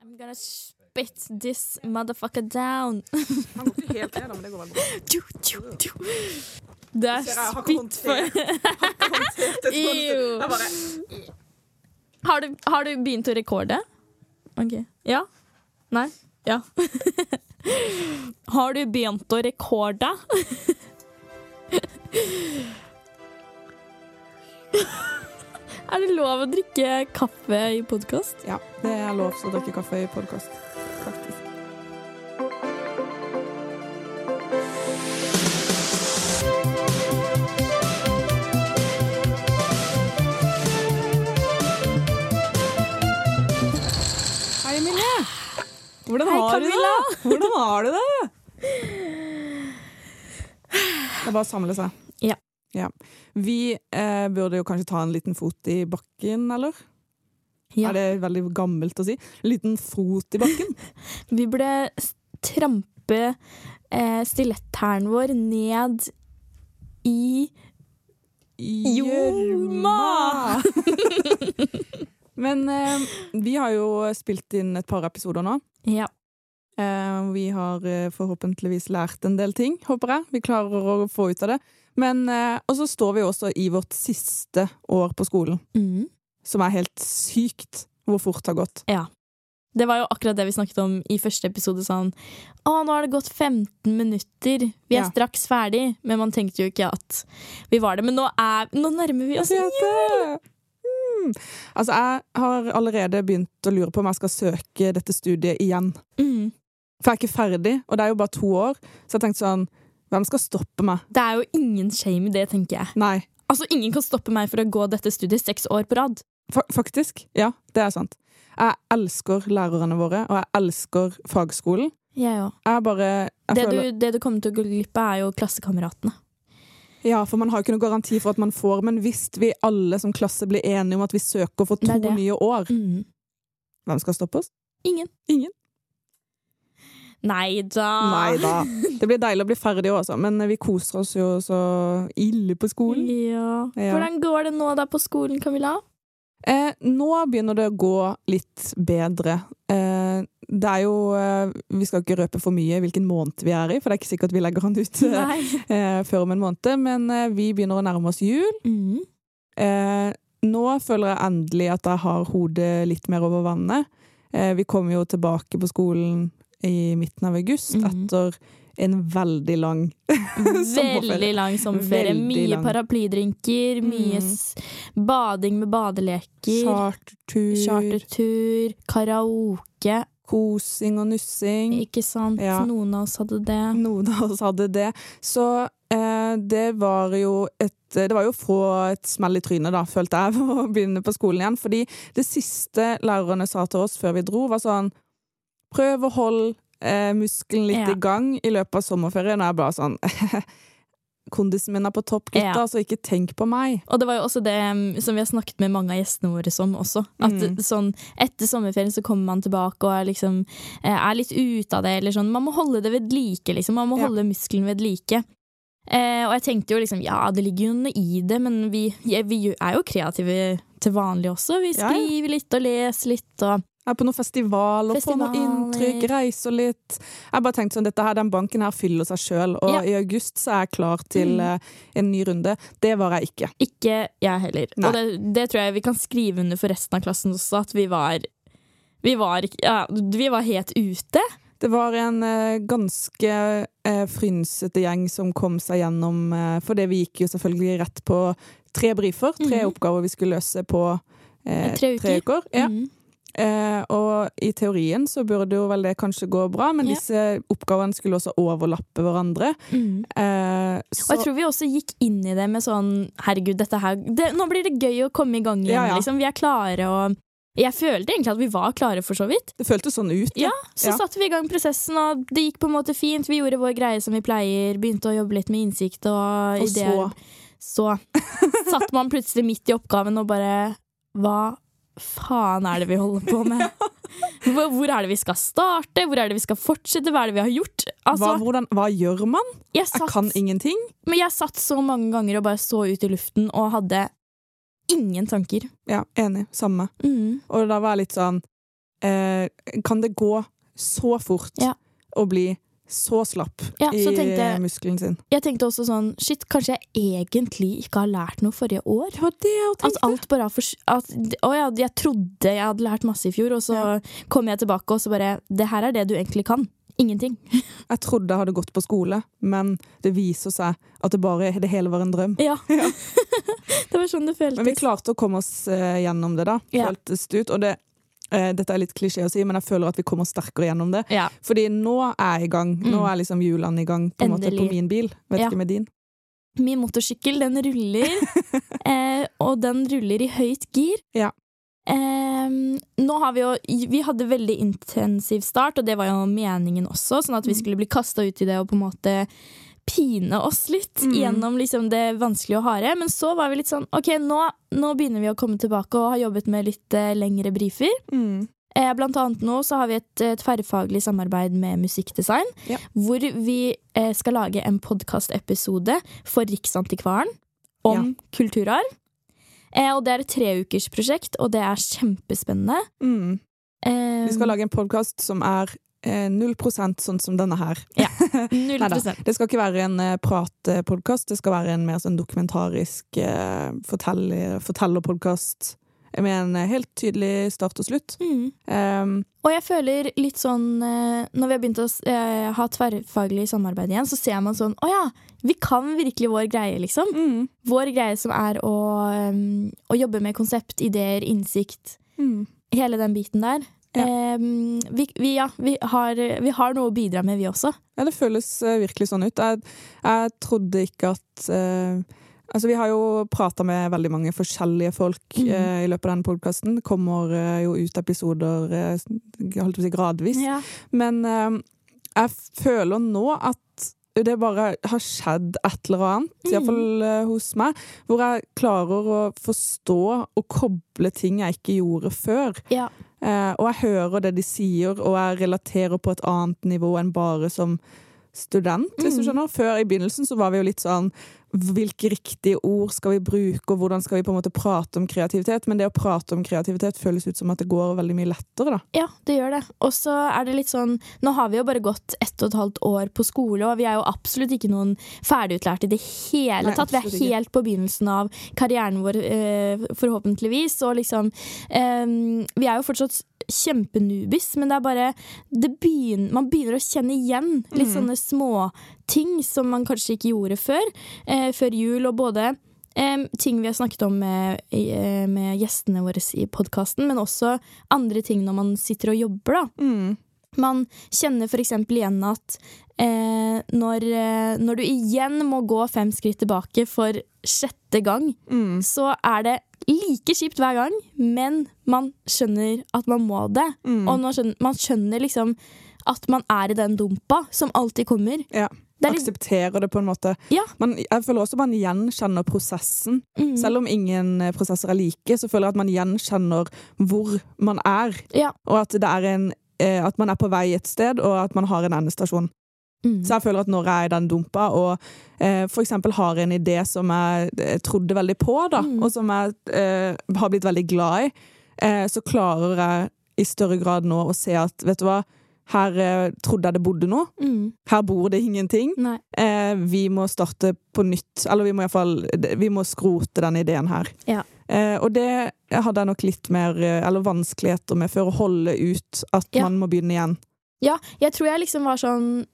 I'm gonna spit this motherfucker down. Han går ikke helt ned, men det går veldig bra. Tju, tju, tju. Det er spytt for. Ew. Har, du, har du begynt å rekorde? OK. Ja? Nei? Ja. har du begynt å rekorde? er det lov å drikke kaffe i podkast? Ja, det er lov til å drikke kaffe i podkast, faktisk. Hei, Emilie. Hvordan Hei, har du det? Hvordan har du det? Det er bare å samle seg. Ja. Ja. Vi eh, burde jo kanskje ta en liten fot i bakken, eller? Ja. Er det veldig gammelt å si? En liten fot i bakken? Vi burde trampe eh, stiletthælen vår ned i Gjørma! Men eh, vi har jo spilt inn et par episoder nå. Ja. Eh, vi har eh, forhåpentligvis lært en del ting, håper jeg. Vi klarer å få ut av det. Men, eh, og så står vi også i vårt siste år på skolen, Mm. Som er helt sykt hvor fort det har gått. Ja. Det var jo akkurat det vi snakket om i første episode. Sånn Å, nå har det gått 15 minutter. Vi er Ja. straks ferdig. Men man tenkte jo ikke at vi var det. Men nå, er, nå nærmer vi oss Jeg! Mm. Altså, jeg har allerede begynt å lure på om jeg skal søke dette studiet igjen. Mm. For jeg er ikke ferdig, og det er jo bare to år. Så jeg tenkte sånn Hvem skal stoppe meg? Det er jo ingen shame i det, tenker jeg. Nei. Altså, Ingen kan stoppe meg for å gå dette studiet seks år på rad. Fa faktisk. Ja, det er sant. Jeg elsker lærerne våre, og jeg elsker fagskolen. Jeg òg. Jeg bare jeg Det, føler, du- det du kommer til å gå glipp av, er jo klassekameratene. Ja, for man har ikke noen garanti for at man får, men hvis vi alle som klasse blir enige om at vi søker for to det det. nye år, Mm. hvem skal stoppe oss? Ingen. Ingen. Nei da. Nei da. Det blir deilig å bli ferdig også, men vi koser oss jo så ille på skolen. Ja. Ja. Hvordan går det nå da på skolen, Camilla? Eh, nå begynner det å gå litt bedre. Eh, det er jo eh, Vi skal ikke røpe for mye hvilken måned vi er i, for det er ikke sikkert vi legger han ut eh, eh, før om en måned. Men eh, vi begynner å nærme oss jul. Mm. Eh, nå føler jeg endelig at jeg har hodet litt mer over vannet. Eh, vi kommer jo tilbake på skolen i midten av august mm. etter en veldig lang sommerferie. Veldig lang sommerferie. Veldig Mye lang. paraplydrinker, mye Mm. bading med badeleker, Chartertur, chartertur, karaoke. kosing og nussing. Ikke sant? Ja. Noen av oss hadde det. Noen av oss hadde det. Så eh, det var jo et Det var jo å få et smell i trynet, da, følte jeg, for å begynne på skolen igjen. Fordi det siste lærerne sa til oss før vi dro, var sånn Prøv å holde eh, muskelen litt Ja. i gang i løpet av sommerferien. er bare sånn Kondisen min er på topp, gutta, Ja. så ikke tenk på meg. Og det var jo også det mm, som vi har snakket med mange av gjestene våre om også. At Mm. sånn, etter sommerferien så kommer man tilbake og er liksom eh, er litt ute av det, eller sånn. Man må holde det ved like, liksom. Man må Ja. holde muskelen ved like. Eh, og jeg tenkte jo liksom, ja, det ligger jo noe i det, men vi, ja, vi er jo kreative til vanlig også. Vi Ja, ja. skriver litt og leser litt og Jeg er på noen festivaler, får noen inntrykk, reiser litt. Jeg bare tenkte sånn, dette her, Den banken her fyller seg sjøl, og Ja. i august så er jeg klar til Mm. eh, en ny runde. Det var jeg ikke. Ikke jeg heller. Nei. Og det, det tror jeg vi kan skrive under for resten av klassen også, at vi var vi var, ja, vi var helt ute. Det var en eh, ganske eh, frynsete gjeng som kom seg gjennom eh, For det vi gikk jo selvfølgelig rett på tre brifer. Tre Mhm. oppgaver vi skulle løse på eh, Tre uker. uker. Ja. Mm. Eh, og i teorien så burde jo vel det kanskje gå bra, men Ja. disse oppgavene skulle også overlappe hverandre. Mm. Eh, Og jeg tror vi også gikk inn i det med sånn Herregud, dette her det, Nå blir det gøy å komme i gang igjen, Ja, ja. liksom. Vi er klare og Jeg følte egentlig at vi var klare, for så vidt. det føltes sånn ut. Ja, Så Ja. satte vi i gang prosessen, og det gikk på en måte fint. Vi gjorde vår greie som vi pleier, begynte å jobbe litt med innsikt og, Og ideer. så Så satt man plutselig midt i oppgaven og bare Hva faen er det vi holder på med? Hvor, hvor er det vi skal starte? Hvor er det vi skal fortsette? Hva er det vi har gjort? Altså, hva, hvordan, hva gjør man? jeg Jeg kan ingenting. men jeg satt så mange ganger og bare så ut i luften og hadde ingen tanker. Ja, enig. Samme. Mm. Og da var jeg litt sånn eh, kan det gå så fort Ja. å bli så slapp Ja, i så tenkte i muskelen sin. Jeg tenkte også sånn Shit, kanskje jeg egentlig ikke har lært noe forrige år? Det var det jeg At alt bare har fors... At, å ja, jeg trodde jeg hadde lært masse i fjor, og så kom jeg tilbake og så bare Det her er det du egentlig kan. Ingenting. Jeg trodde jeg hadde gått på skole, men det viser seg at det bare det hele var en drøm. Ja. det var sånn det føltes. Men vi klarte å komme oss eh, gjennom det, da. Ja. Føltes det ut. Og det, eh, dette er litt klisjé å si, men jeg føler at vi kommer sterkere gjennom det. Ja. Fordi nå er jeg i gang. Nå Mm. er liksom hjulene i gang på, en måte, på min bil. Vet Ja. ikke med din. Min motorsykkel, den ruller, eh, og den ruller i høyt gir. Ja. Eh, nå har vi jo Vi hadde veldig intensiv start, og det var jo meningen også, sånn at vi Mm. skulle bli kasta ut i det og på en måte pine oss litt Mm. gjennom liksom det vanskelige og harde. Men så var vi litt sånn OK, nå, nå begynner vi å komme tilbake og har jobbet med litt eh, lengre briefer. Mm. Eh, Blant annet nå så har vi et, tverrfaglig samarbeid med musikkdesign, Ja. hvor vi eh, skal lage en podkastepisode for Riksantikvaren om kulturarv. Eh, og det er et treukersprosjekt, og det er kjempespennende. Mm. Eh, Vi skal lage en podkast som er eh, 0 sånn som denne her. null prosent. Det skal ikke være en pratpodkast, det skal være en mer sånn dokumentarisk eh, fortellerpodkast med en eh, helt tydelig start og slutt. Mm. Um, Og jeg føler litt sånn eh, Når vi har begynt å eh, ha tverrfaglig samarbeid igjen, så ser man sånn Å ja, vi kan virkelig vår greie, liksom. mm, Vår greie som er å, eh, å jobbe med konsept, ideer, innsikt. mm. Hele den biten der. Ja. Eh, vi, vi, ja, vi, har, vi har noe å bidra med, vi også. Ja, det føles eh, virkelig sånn ut. Jeg, jeg trodde ikke at eh, Altså, vi har jo prata med veldig mange forskjellige folk mm. eh, i løpet av denne podkasten. Det kommer eh, jo ut episoder eh, holdt å si gradvis. Ja. Men jeg føler nå at det bare har skjedd et eller annet, Mm. iallfall uh, hos meg, hvor jeg klarer å forstå og koble ting jeg ikke gjorde før. Ja. Eh, og jeg hører det de sier, og jeg relaterer på et annet nivå enn bare som student, hvis du Mm. skjønner. Før i begynnelsen så var vi jo litt sånn Hvilke riktige ord skal vi bruke, og hvordan skal vi på en måte prate om kreativitet? Men det å prate om kreativitet føles ut som at det går veldig mye lettere, da. Ja, det gjør det. Og så er det litt sånn Nå har vi jo bare gått ett og et halvt år på skole, og vi er jo absolutt ikke noen ferdigutlært i det hele Nei, tatt. Vi er helt på begynnelsen av karrieren vår, eh, forhåpentligvis. Og liksom eh, Vi er jo fortsatt kjempenubis, men det er bare det begynner, Man begynner å kjenne igjen litt mm. sånne småting som man kanskje ikke gjorde før. Eh, før jul, og både eh, ting vi har snakket om med, eh, med gjestene våre i podkasten, men også andre ting når man sitter og jobber, da. Mm. Man kjenner f.eks. igjen at eh, når, eh, når du igjen må gå fem skritt tilbake for sjette gang, Mm. så er det like kjipt hver gang, men man skjønner at man må det. Mm. Og man skjønner, man skjønner liksom at man er i den dumpa som alltid kommer. Ja. Det litt, Aksepterer det på en måte. Ja. Man, jeg føler også man gjenkjenner prosessen. mm, Selv om ingen eh, prosesser er like, så føler jeg at man gjenkjenner hvor man er. Ja. Og at, det er en, eh, at man er på vei et sted, og at man har en endestasjon. mm, Så jeg føler at når jeg er i den dumpa, og eh, for eksempel har en idé som jeg eh, trodde veldig på, da, Mm. og som jeg eh, har blitt veldig glad i, eh, så klarer jeg i større grad nå å se at, vet du hva, her eh, trodde jeg det bodde noe. mm, Her bor det ingenting. Eh, vi må starte på nytt, eller vi må iallfall Vi må skrote den ideen her. Ja. Eh, og det hadde jeg nok litt mer eh, Eller vanskeligheter med før å holde ut at Ja. man må begynne igjen. Ja, jeg tror jeg liksom var sånn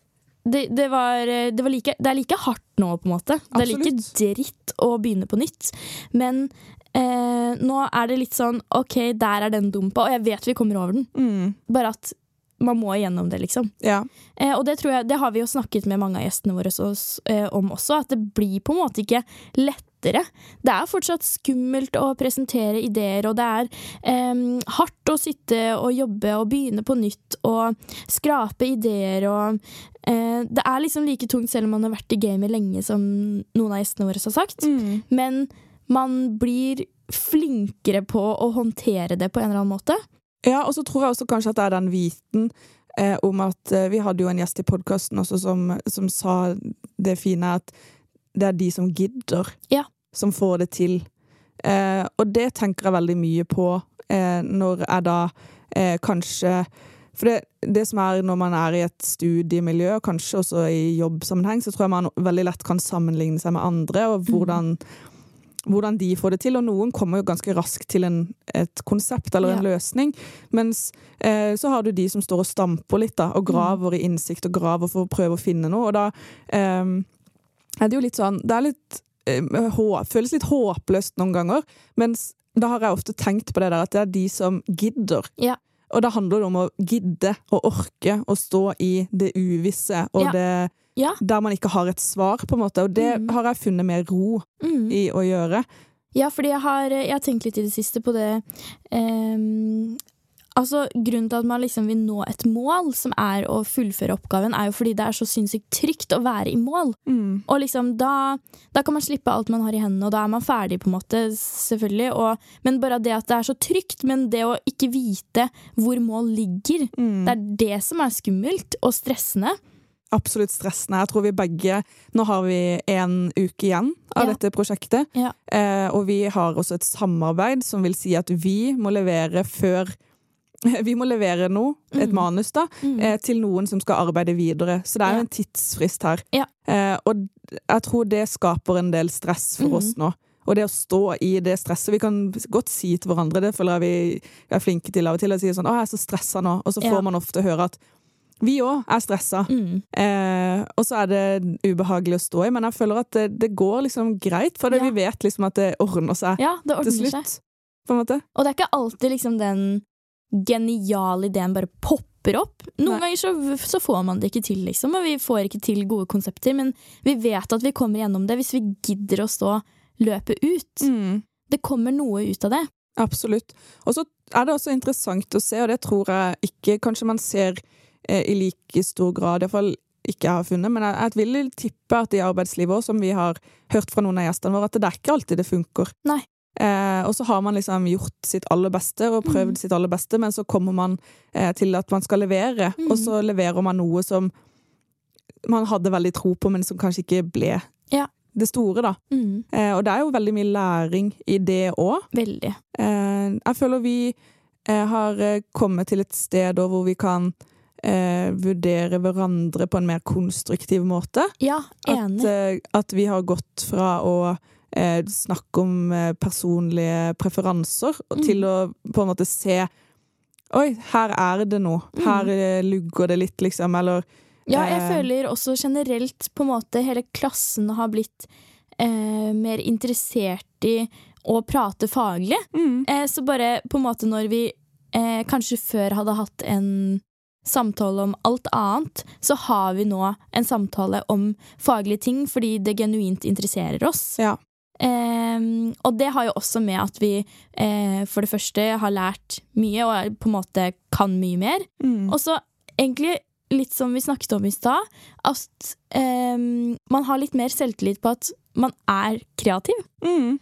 det, det, var, det, var like, det er like hardt nå, på en måte. Det er like dritt å begynne på nytt. Men eh, nå er det litt sånn OK, der er den dumpa, og jeg vet vi kommer over den. Mm. Bare at man må igjennom det, liksom. Ja. Eh, og det tror jeg, det har vi jo snakket med mange av gjestene våre så, eh, om også, at det blir på en måte ikke lettere. Det er fortsatt skummelt å presentere ideer, og det er eh, hardt å sitte og jobbe og begynne på nytt og skrape ideer og eh, Det er liksom like tungt selv om man har vært i gamet lenge, som noen av gjestene våre har sagt. Mm. Men man blir flinkere på å håndtere det på en eller annen måte. Ja, og så tror jeg også kanskje at det er den viten eh, om at eh, Vi hadde jo en gjest i podkasten også som, som sa det fine at det er de som gidder, Ja. Som får det til. Eh, og det tenker jeg veldig mye på eh, når jeg da eh, kanskje For det, det som er når man er i et studiemiljø, og kanskje også i jobbsammenheng, så tror jeg man veldig lett kan sammenligne seg med andre, og hvordan, hvordan de får det til. Og noen kommer jo ganske raskt til en, et konsept eller en Ja. løsning, mens eh, så har du de som står og stamper litt, da, og graver i innsikt og graver for å prøve å finne noe. Og da eh, er det jo litt sånn Det er litt føles litt håpløst noen ganger, mens da har jeg ofte tenkt på det der at det er de som gidder. Ja. Og da handler det om å gidde og orke å stå i det uvisse og Ja. det Ja. der man ikke har et svar, på en måte. Og det Mm. har jeg funnet mer ro Mm. i å gjøre. Ja, fordi jeg har, jeg har tenkt litt i det siste på det ehm, Altså, Grunnen til at man liksom vil nå et mål, som er å fullføre oppgaven, er jo fordi det er så sinnssykt trygt å være i mål. Og liksom da, da kan man slippe alt man har i hendene, og da er man ferdig, på en måte, selvfølgelig. Og, men bare det at det er så trygt, men det å ikke vite hvor mål ligger, Mm. det er det som er skummelt og stressende. Absolutt stressende. Jeg tror vi begge Nå har vi en uke igjen av Ja. dette prosjektet. Ja. Eh, og vi har også et samarbeid som vil si at vi må levere før Vi må levere noe, et Mm. manus, da, Mm. eh, til noen som skal arbeide videre. Så det er Ja. jo en tidsfrist her. Ja. Eh, og jeg tror det skaper en del stress for Mm. oss nå. Og det å stå i det stresset Vi kan godt si til hverandre, det føler jeg vi er flinke til av og til, å si sånn 'Å, jeg er så stressa nå', og så Ja. får man ofte høre at vi òg er stressa. Mm. Eh, og så er det ubehagelig å stå i, men jeg føler at det, det går liksom greit, for det, Ja. vi vet liksom at det ordner seg Ja, det til ordner seg. slutt. Måte. Og det er ikke alltid liksom den geniale ideen bare popper opp. Noen Nei. ganger så, så får man det ikke til, liksom, og vi får ikke til gode konsepter, men vi vet at vi kommer gjennom det hvis vi gidder å stå løpet ut. Mm. Det kommer noe ut av det. Absolutt. Og så er det også interessant å se, og det tror jeg ikke kanskje man ser eh, i like stor grad, iallfall ikke jeg har funnet, men jeg, jeg vil tippe at i arbeidslivet òg, som vi har hørt fra noen av gjestene våre, at det er ikke alltid det funker. Nei. Eh, og så har man liksom gjort sitt aller beste og prøvd Mm. sitt aller beste, men så kommer man eh, til at man skal levere, Mm. og så leverer man noe som man hadde veldig tro på, men som kanskje ikke ble Ja. det store, da. Mm. Eh, og det er jo veldig mye læring i det òg. Veldig. Eh, jeg føler vi eh, har eh, kommet til et sted hvor vi kan eh, vurdere hverandre på en mer konstruktiv måte. Ja, At, enig. eh, at vi har gått fra å eh, snakke om eh, personlige preferanser og til Mm. å på en måte se Oi, her er det noe. Her eh, lugger det litt, liksom. Eller Ja, jeg eh, føler også generelt på en måte hele klassen har blitt eh, mer interessert i å prate faglig. mm, Eh, så bare på en måte når vi kanskje før hadde hatt en samtale om alt annet, så har vi nå en samtale om faglige ting fordi det genuint interesserer oss. Ja. Ehm, og det har jo også med at vi eh, for det første har lært mye og på en måte kan mye mer. mm, Og så egentlig litt som vi snakket om i stad, at ehm, man har litt mer selvtillit på at man er kreativ. mm.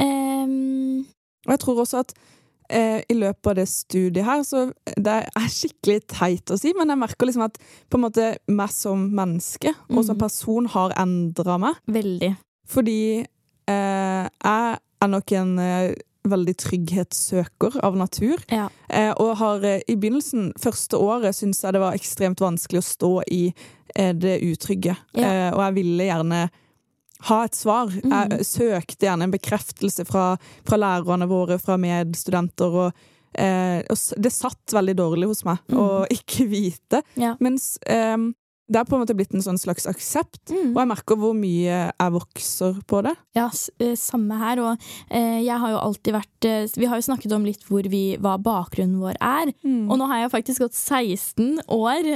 Ehm, Og jeg tror også at eh, i løpet av det studiet her, så det er skikkelig teit å si, men jeg merker liksom at på en måte meg som menneske og som Mhm. person har endra meg. veldig. Fordi jeg er nok en eh, veldig trygghetssøker av natur. Ja. Eh, og har eh, i begynnelsen, første året, syntes jeg det var ekstremt vanskelig å stå i eh, det utrygge. Ja. Eh, og jeg ville gjerne ha et svar. Mm. Jeg søkte gjerne en bekreftelse fra, fra lærerne våre, fra medstudenter. og Eh, og det satt veldig dårlig hos meg mm. å ikke vite. Ja. Mens eh, det er på en måte blitt en sånn slags aksept. Mm. Og jeg merker hvor mye jeg vokser på det. Ja, eh, samme her. Og eh, jeg har jo alltid vært eh, Vi har jo snakket om litt hvor vi, hva bakgrunnen vår er. Mm. Og nå har jeg faktisk gått 16 år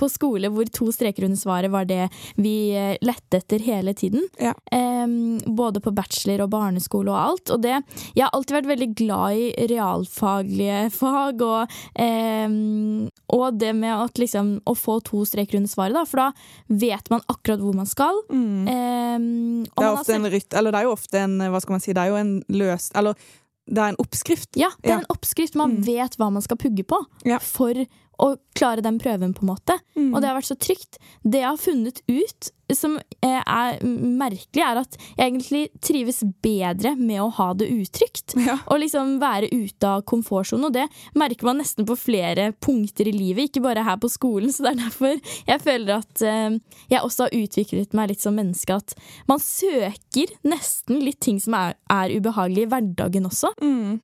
på skole hvor to streker under svaret var det vi lette etter hele tiden. Ja. Både på bachelor og barneskole og alt. Og det Jeg har alltid vært veldig glad i realfaglige fag, og, og det med at liksom Å få to streker under svaret, da, for da vet man akkurat hvor man skal. Mm. Em, Det er ofte en rytt, eller det er jo ofte en hva skal man si, det er jo en løs Eller det er en oppskrift. Ja, det er en oppskrift. Man Mm. vet hva man skal pugge på Ja. for å klare den prøven, på en måte. Mm. Og det har vært så trygt. Det jeg har funnet ut, som eh, er merkelig, er at jeg egentlig trives bedre med å ha det utrygt. Ja. Og liksom være ute av komfortsonen. Og det merker man nesten på flere punkter i livet, ikke bare her på skolen. Så det er derfor jeg føler at eh, jeg også har utviklet meg litt som menneske. At man søker nesten litt ting som er, er ubehagelig i hverdagen også. Mm.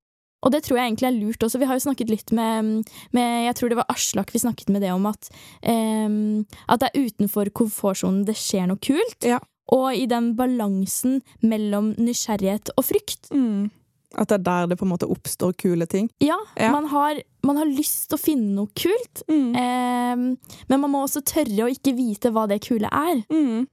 Og det tror jeg egentlig er lurt også. Vi har jo snakket litt med, med Jeg tror det var Aslak vi snakket med det om, at, um, at det er utenfor komfortsonen det skjer noe kult. Ja. Og i den balansen mellom nysgjerrighet og frykt. Mm. At det er der det på en måte oppstår kule ting. Ja, Ja. Man, har, man har lyst til å finne noe kult, Mm. em, men man må også tørre å ikke vite hva det kule er. Mm.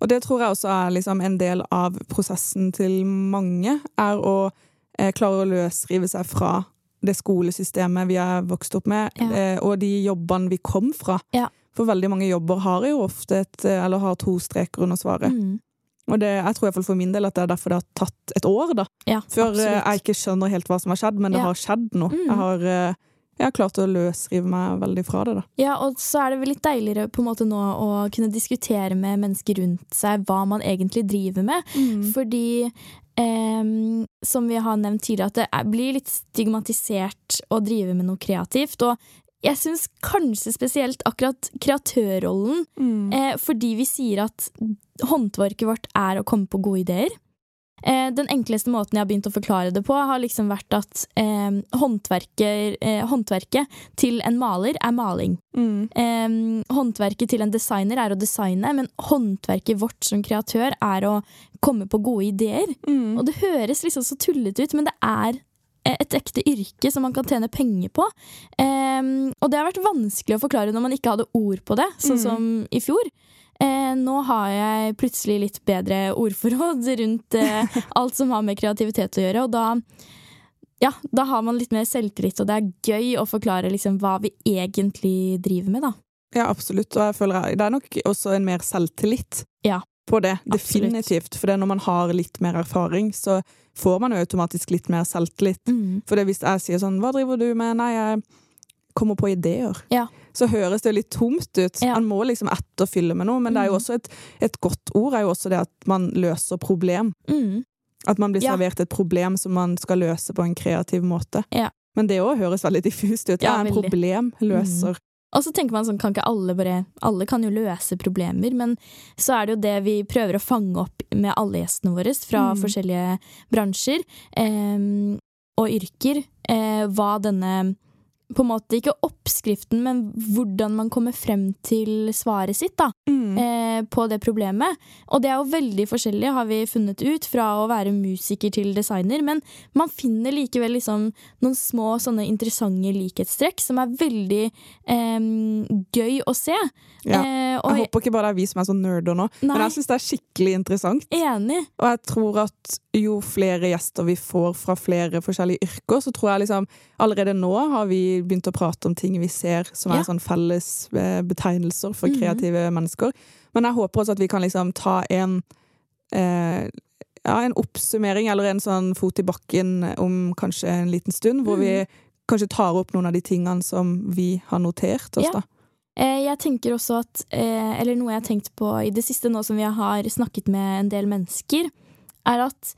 Og det tror jeg også er liksom en del av prosessen til mange, er å eh, klare å løsrive seg fra det skolesystemet vi er vokst opp med, Ja. eh, og de jobbene vi kom fra. Ja. For veldig mange jobber har jo ofte et, eh, eller har to streker under svaret. Mm. Og det, jeg tror for min del at det er derfor det har tatt et år, da. Ja, Før absolutt. jeg ikke skjønner helt hva som har skjedd, men det har skjedd noe. Mm. Jeg har, jeg har klart å løsrive meg veldig fra det, da. Ja, og så er det vel litt deiligere på en måte nå å kunne diskutere med mennesker rundt seg hva man egentlig driver med. Fordi ehm, som vi har nevnt tidligere, at det blir litt stigmatisert å drive med noe kreativt. Og jeg syns kanskje spesielt akkurat kreatørrollen, Mm. eh, fordi vi sier at håndverket vårt er å komme på gode ideer. Eh, den enkleste måten jeg har begynt å forklare det på, har liksom vært at eh, eh, håndverket til en maler er maling. Mm. Håndverket til en designer er å designe, men håndverket vårt som kreatør er å komme på gode ideer. Mm. Og det høres liksom så tullete ut, men det er eh, et ekte yrke som man kan tjene penger på. Eh, og det har vært vanskelig å forklare når man ikke hadde ord på det, sånn Mm. som i fjor. Eh, nå har jeg plutselig litt bedre ordforråd rundt eh, alt som har med kreativitet å gjøre, og da ja, da har man litt mer selvtillit, og det er gøy å forklare liksom hva vi egentlig driver med, da. Ja, absolutt. Og jeg føler det er nok også en mer selvtillit Ja, på det. Definitivt. For det når man har litt mer erfaring, så får man jo automatisk litt mer selvtillit. Mm. For hvis jeg sier sånn Hva driver du med? Nei, jeg kommer på ideer. Ja. Så høres det litt tomt ut. Ja. Man må liksom etterfylle med noe. Men det er jo Mm. også et, et godt ord er jo også det at man løser problem. Mm. At man blir servert et problem som man skal løse på en kreativ måte. Ja. Men det òg høres veldig diffust ut. Ja, det er en problemløser. Mm. Og så tenker man sånn, kan ikke alle bare Alle kan jo løse problemer, men så er det jo det vi prøver å fange opp med alle gjestene våre fra Mm. forskjellige bransjer eh, og yrker. Eh, hva denne På en måte ikke oppskriften, men hvordan man kommer frem til svaret sitt, da. Mm. eh, på det problemet. Og det er jo veldig forskjellig, har vi funnet ut, fra å være musiker til designer. Men man finner likevel liksom noen små sånne interessante likhetstrekk som er veldig eh, gøy å se. Ja. Eh, og Jeg håper ikke bare det er vi som er sånn nerder nå, Nei. men jeg syns det er skikkelig interessant. enig. Og jeg tror at jo flere gjester vi får fra flere forskjellige yrker, så tror jeg liksom Allerede nå har vi begynt å prate om ting vi ser som Ja. er sånn felles eh, betegnelser for Mhm. kreative mennesker. Men jeg håper også at vi kan liksom ta en eh, ja, en oppsummering eller en sånn fot i bakken om kanskje en liten stund, hvor vi Mhm. kanskje tar opp noen av de tingene som vi har notert oss, Ja. da. Eh, jeg tenker også at, eh, eller noe jeg har tenkt på i det siste nå som vi har snakket med en del mennesker, er at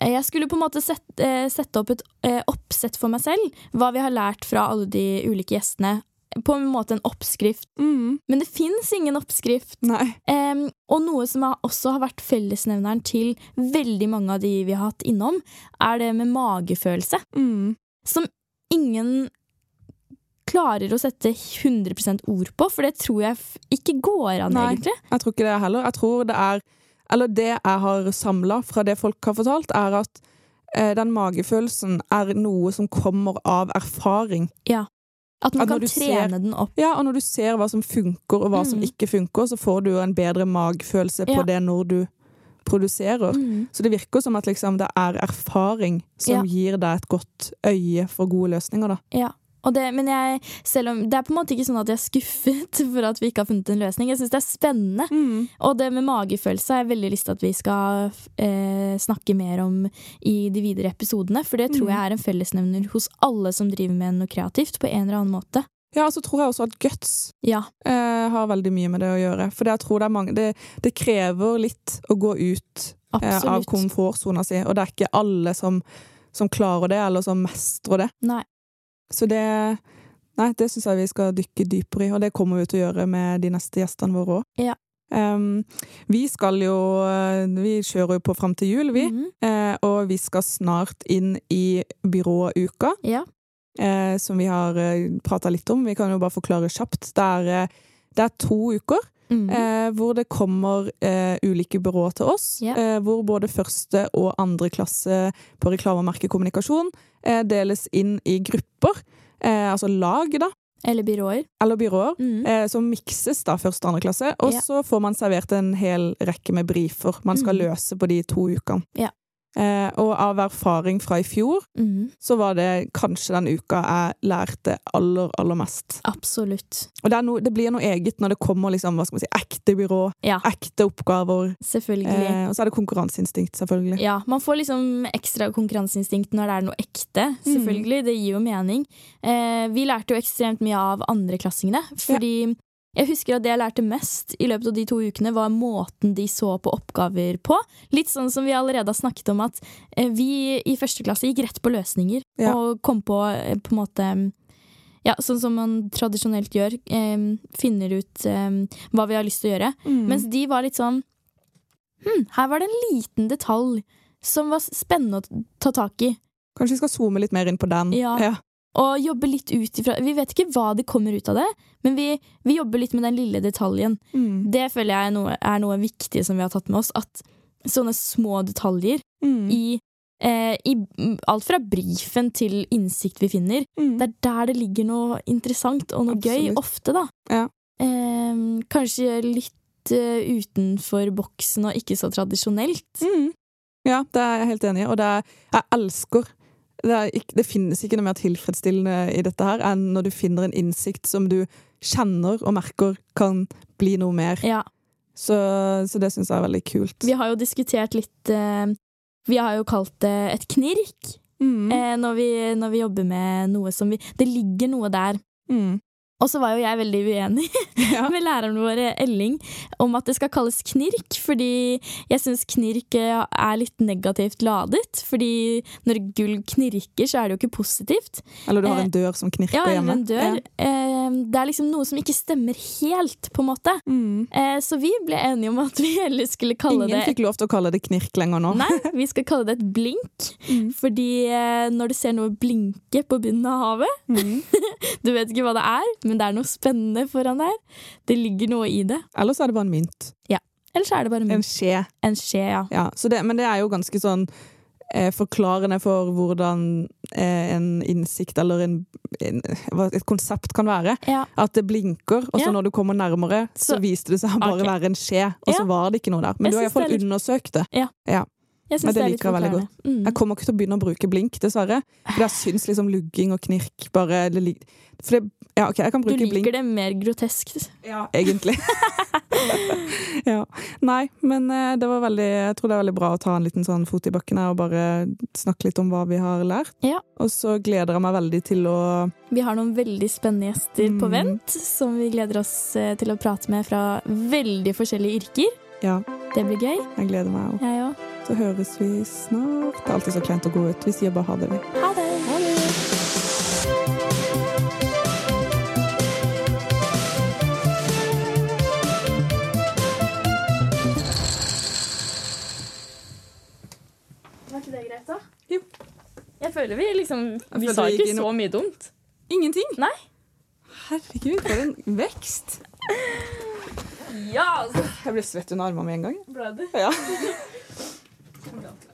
eh, jeg skulle på en måte sette, eh, sette opp et eh, oppsett for meg selv, hva vi har lært fra alle de ulike gjestene. På en måte en oppskrift. Men det fins ingen oppskrift. Em, og noe som også har vært fellesnevneren til veldig mange av de vi har hatt innom, er det med magefølelse. Mm. Som ingen klarer å sette 100% ord på, for det tror jeg ikke går an, Nei. egentlig. Jeg tror ikke det heller. Jeg tror det er Eller det jeg har samla fra det folk har fortalt, er at eh, den magefølelsen er noe som kommer av erfaring. Ja. At man At kan trene ser- den opp. Ja, og når du ser hva som funker og hva som Mm. ikke funker, så får du en bedre magefølelse på det når du produserer. Mm. Så det virker som at liksom det er erfaring som Ja. gir deg et godt øye for gode løsninger, da. Ja. Og det, men jeg, om, det er på en måte ikke sånn at jeg er skuffet for at vi ikke har funnet en løsning. Jeg syns det er spennende. Og det med magefølelse har jeg veldig lyst til at vi skal eh, snakke mer om i de videre episodene. For det tror Mm. jeg er en fellesnevner hos alle som driver med noe kreativt, på en eller annen måte. Ja, så tror jeg også at guts Ja. eh, har veldig mye med det å gjøre. For jeg tror det er mange Det, det krever litt å gå ut eh, av komfortsona si, og det er ikke alle som, som klarer det, eller som mestrer det. Nei. Så det Nei, det syns jeg vi skal dykke dypere i, og det kommer vi til å gjøre med de neste gjestene våre òg. Ja. vi skal jo eh, Vi kjører jo på fram til jul, vi. Mm -hmm. uh, og vi skal snart inn i byråuka, Ja. uh, som vi har prata litt om. Vi kan jo bare forklare kjapt. Det er, det er to uker Mhm. eh, hvor det kommer eh, ulike byråer til oss. Yeah. Eh, hvor både første og andre klasse på reklamemerkekommunikasjon eh, deles inn i grupper. Eh, altså lag, da. Eller byråer. Eller byråer. mm. Eh, som mikses da første og andre klasse. Og yeah. så får man servert en hel rekke med brifer man skal Mhm. løse på de to ukene. Ja. Eh, og av erfaring fra i fjor, mm. så var det kanskje den uka jeg lærte aller, aller mest. Absolutt. Og det, noe- det blir noe eget når det kommer liksom, hva skal man si, ekte byrå, Ja. ekte oppgaver. Selvfølgelig. Eh, og så er det konkurranseinstinkt, selvfølgelig. Ja, man får liksom ekstra konkurranseinstinkt når det er noe ekte. Mm. Selvfølgelig, det gir jo mening. Eh, vi lærte jo ekstremt mye av andreklassingene, fordi jeg husker at det jeg lærte mest i løpet av de to ukene, var måten de så på oppgaver på. Litt sånn som vi allerede har snakket om, at eh, vi i første klasse gikk rett på løsninger, Ja. og kom på eh, på en måte ja, sånn som man tradisjonelt gjør. Eh, finner ut eh, hva vi har lyst til å gjøre. Mm. Mens de var litt sånn Hm, her var det en liten detalj som var spennende å ta tak i. Kanskje vi skal zoome litt mer inn på den. Ja. Og jobbe litt ut ifra Vi vet ikke hva det kommer ut av det, men vi, vi jobber litt med den lille detaljen. Mm. Det føler jeg er noe, er noe viktig som vi har tatt med oss. At sånne små detaljer Mm. i, eh, i alt fra brifen til innsikt vi finner, Mm. det er der det ligger noe interessant og noe gøy, ofte, da. Ja. Eh, kanskje litt uh, utenfor boksen og ikke så tradisjonelt. Mm. Ja, det er jeg helt enig i, og det er, jeg elsker det, ikke, det finnes ikke noe mer tilfredsstillende i dette her enn når du finner en innsikt som du kjenner og merker kan bli noe mer. Ja. Så, så det syns jeg er veldig kult. Vi har jo diskutert litt eh, Vi har jo kalt det et knirk Mm. eh, når, vi, når vi jobber med noe som vi Det ligger noe der. Mm. Og så var jo jeg veldig uenig Ja. med læreren vår, Elling, om at det skal kalles knirk, fordi jeg syns knirk eh, er litt negativt ladet. Fordi når gull knirker, så er det jo ikke positivt. Eller du har Eh, en dør som knirker Ja, hjemme. eller en dør. Ja. det er liksom noe som ikke stemmer helt, på en måte. Mm. Eh, så vi ble enige om at vi heller skulle kalle Ingen det fikk lov til å kalle det knirk lenger nå. Nei, vi skal kalle det et blink. Mm. Fordi eh, når du ser noe blinke på bunnen av havet Mm. Du vet ikke hva det er, men det er noe spennende foran der. Det ligger noe i det. Eller så er det bare en mynt. Eller så er det bare En en, skje. en skje, ja. Ja, så det, men det er jo ganske sånn eh, forklarende for hvordan eh, en innsikt eller en, en, et konsept kan være. ja. At det blinker, og så Ja. når du kommer nærmere, så, Så- viste det seg å bare okay. være en skje, og så var det ikke noe der. Men Jeg du har iallfall litt- undersøkt det. Jeg syns det det er liker jeg veldig forklarende. Mm. Jeg kommer ikke til å begynne å bruke blink, dessverre. For jeg syns liksom lugging og knirk bare det, For det Ja, OK, jeg kan Du bruke blink. liker det mer grotesk. Ja, egentlig. ja. Nei, men eh, det var veldig Jeg tror det er veldig bra å ta en liten sånn fot i bakken her og bare snakke litt om hva vi har lært. Ja. Og så gleder jeg meg veldig til å Vi har noen veldig spennende gjester på Mm. vent, som vi gleder oss eh, til å prate med fra veldig forskjellige yrker. Ja, Det blir gøy. jeg gleder meg òg. Jeg òg. Så høres vi snart. Det er alltid så kleint å gå ut. Vi sier bare ha det, vi. Ha det. Ha det. Jeg føler vi liksom Vi sa ikke så mye dumt. Ingenting. Nei. Herregud, for en vekst. Ja, altså. Jeg ble svett under armene med en gang. Ble du? Ja. 그럼요.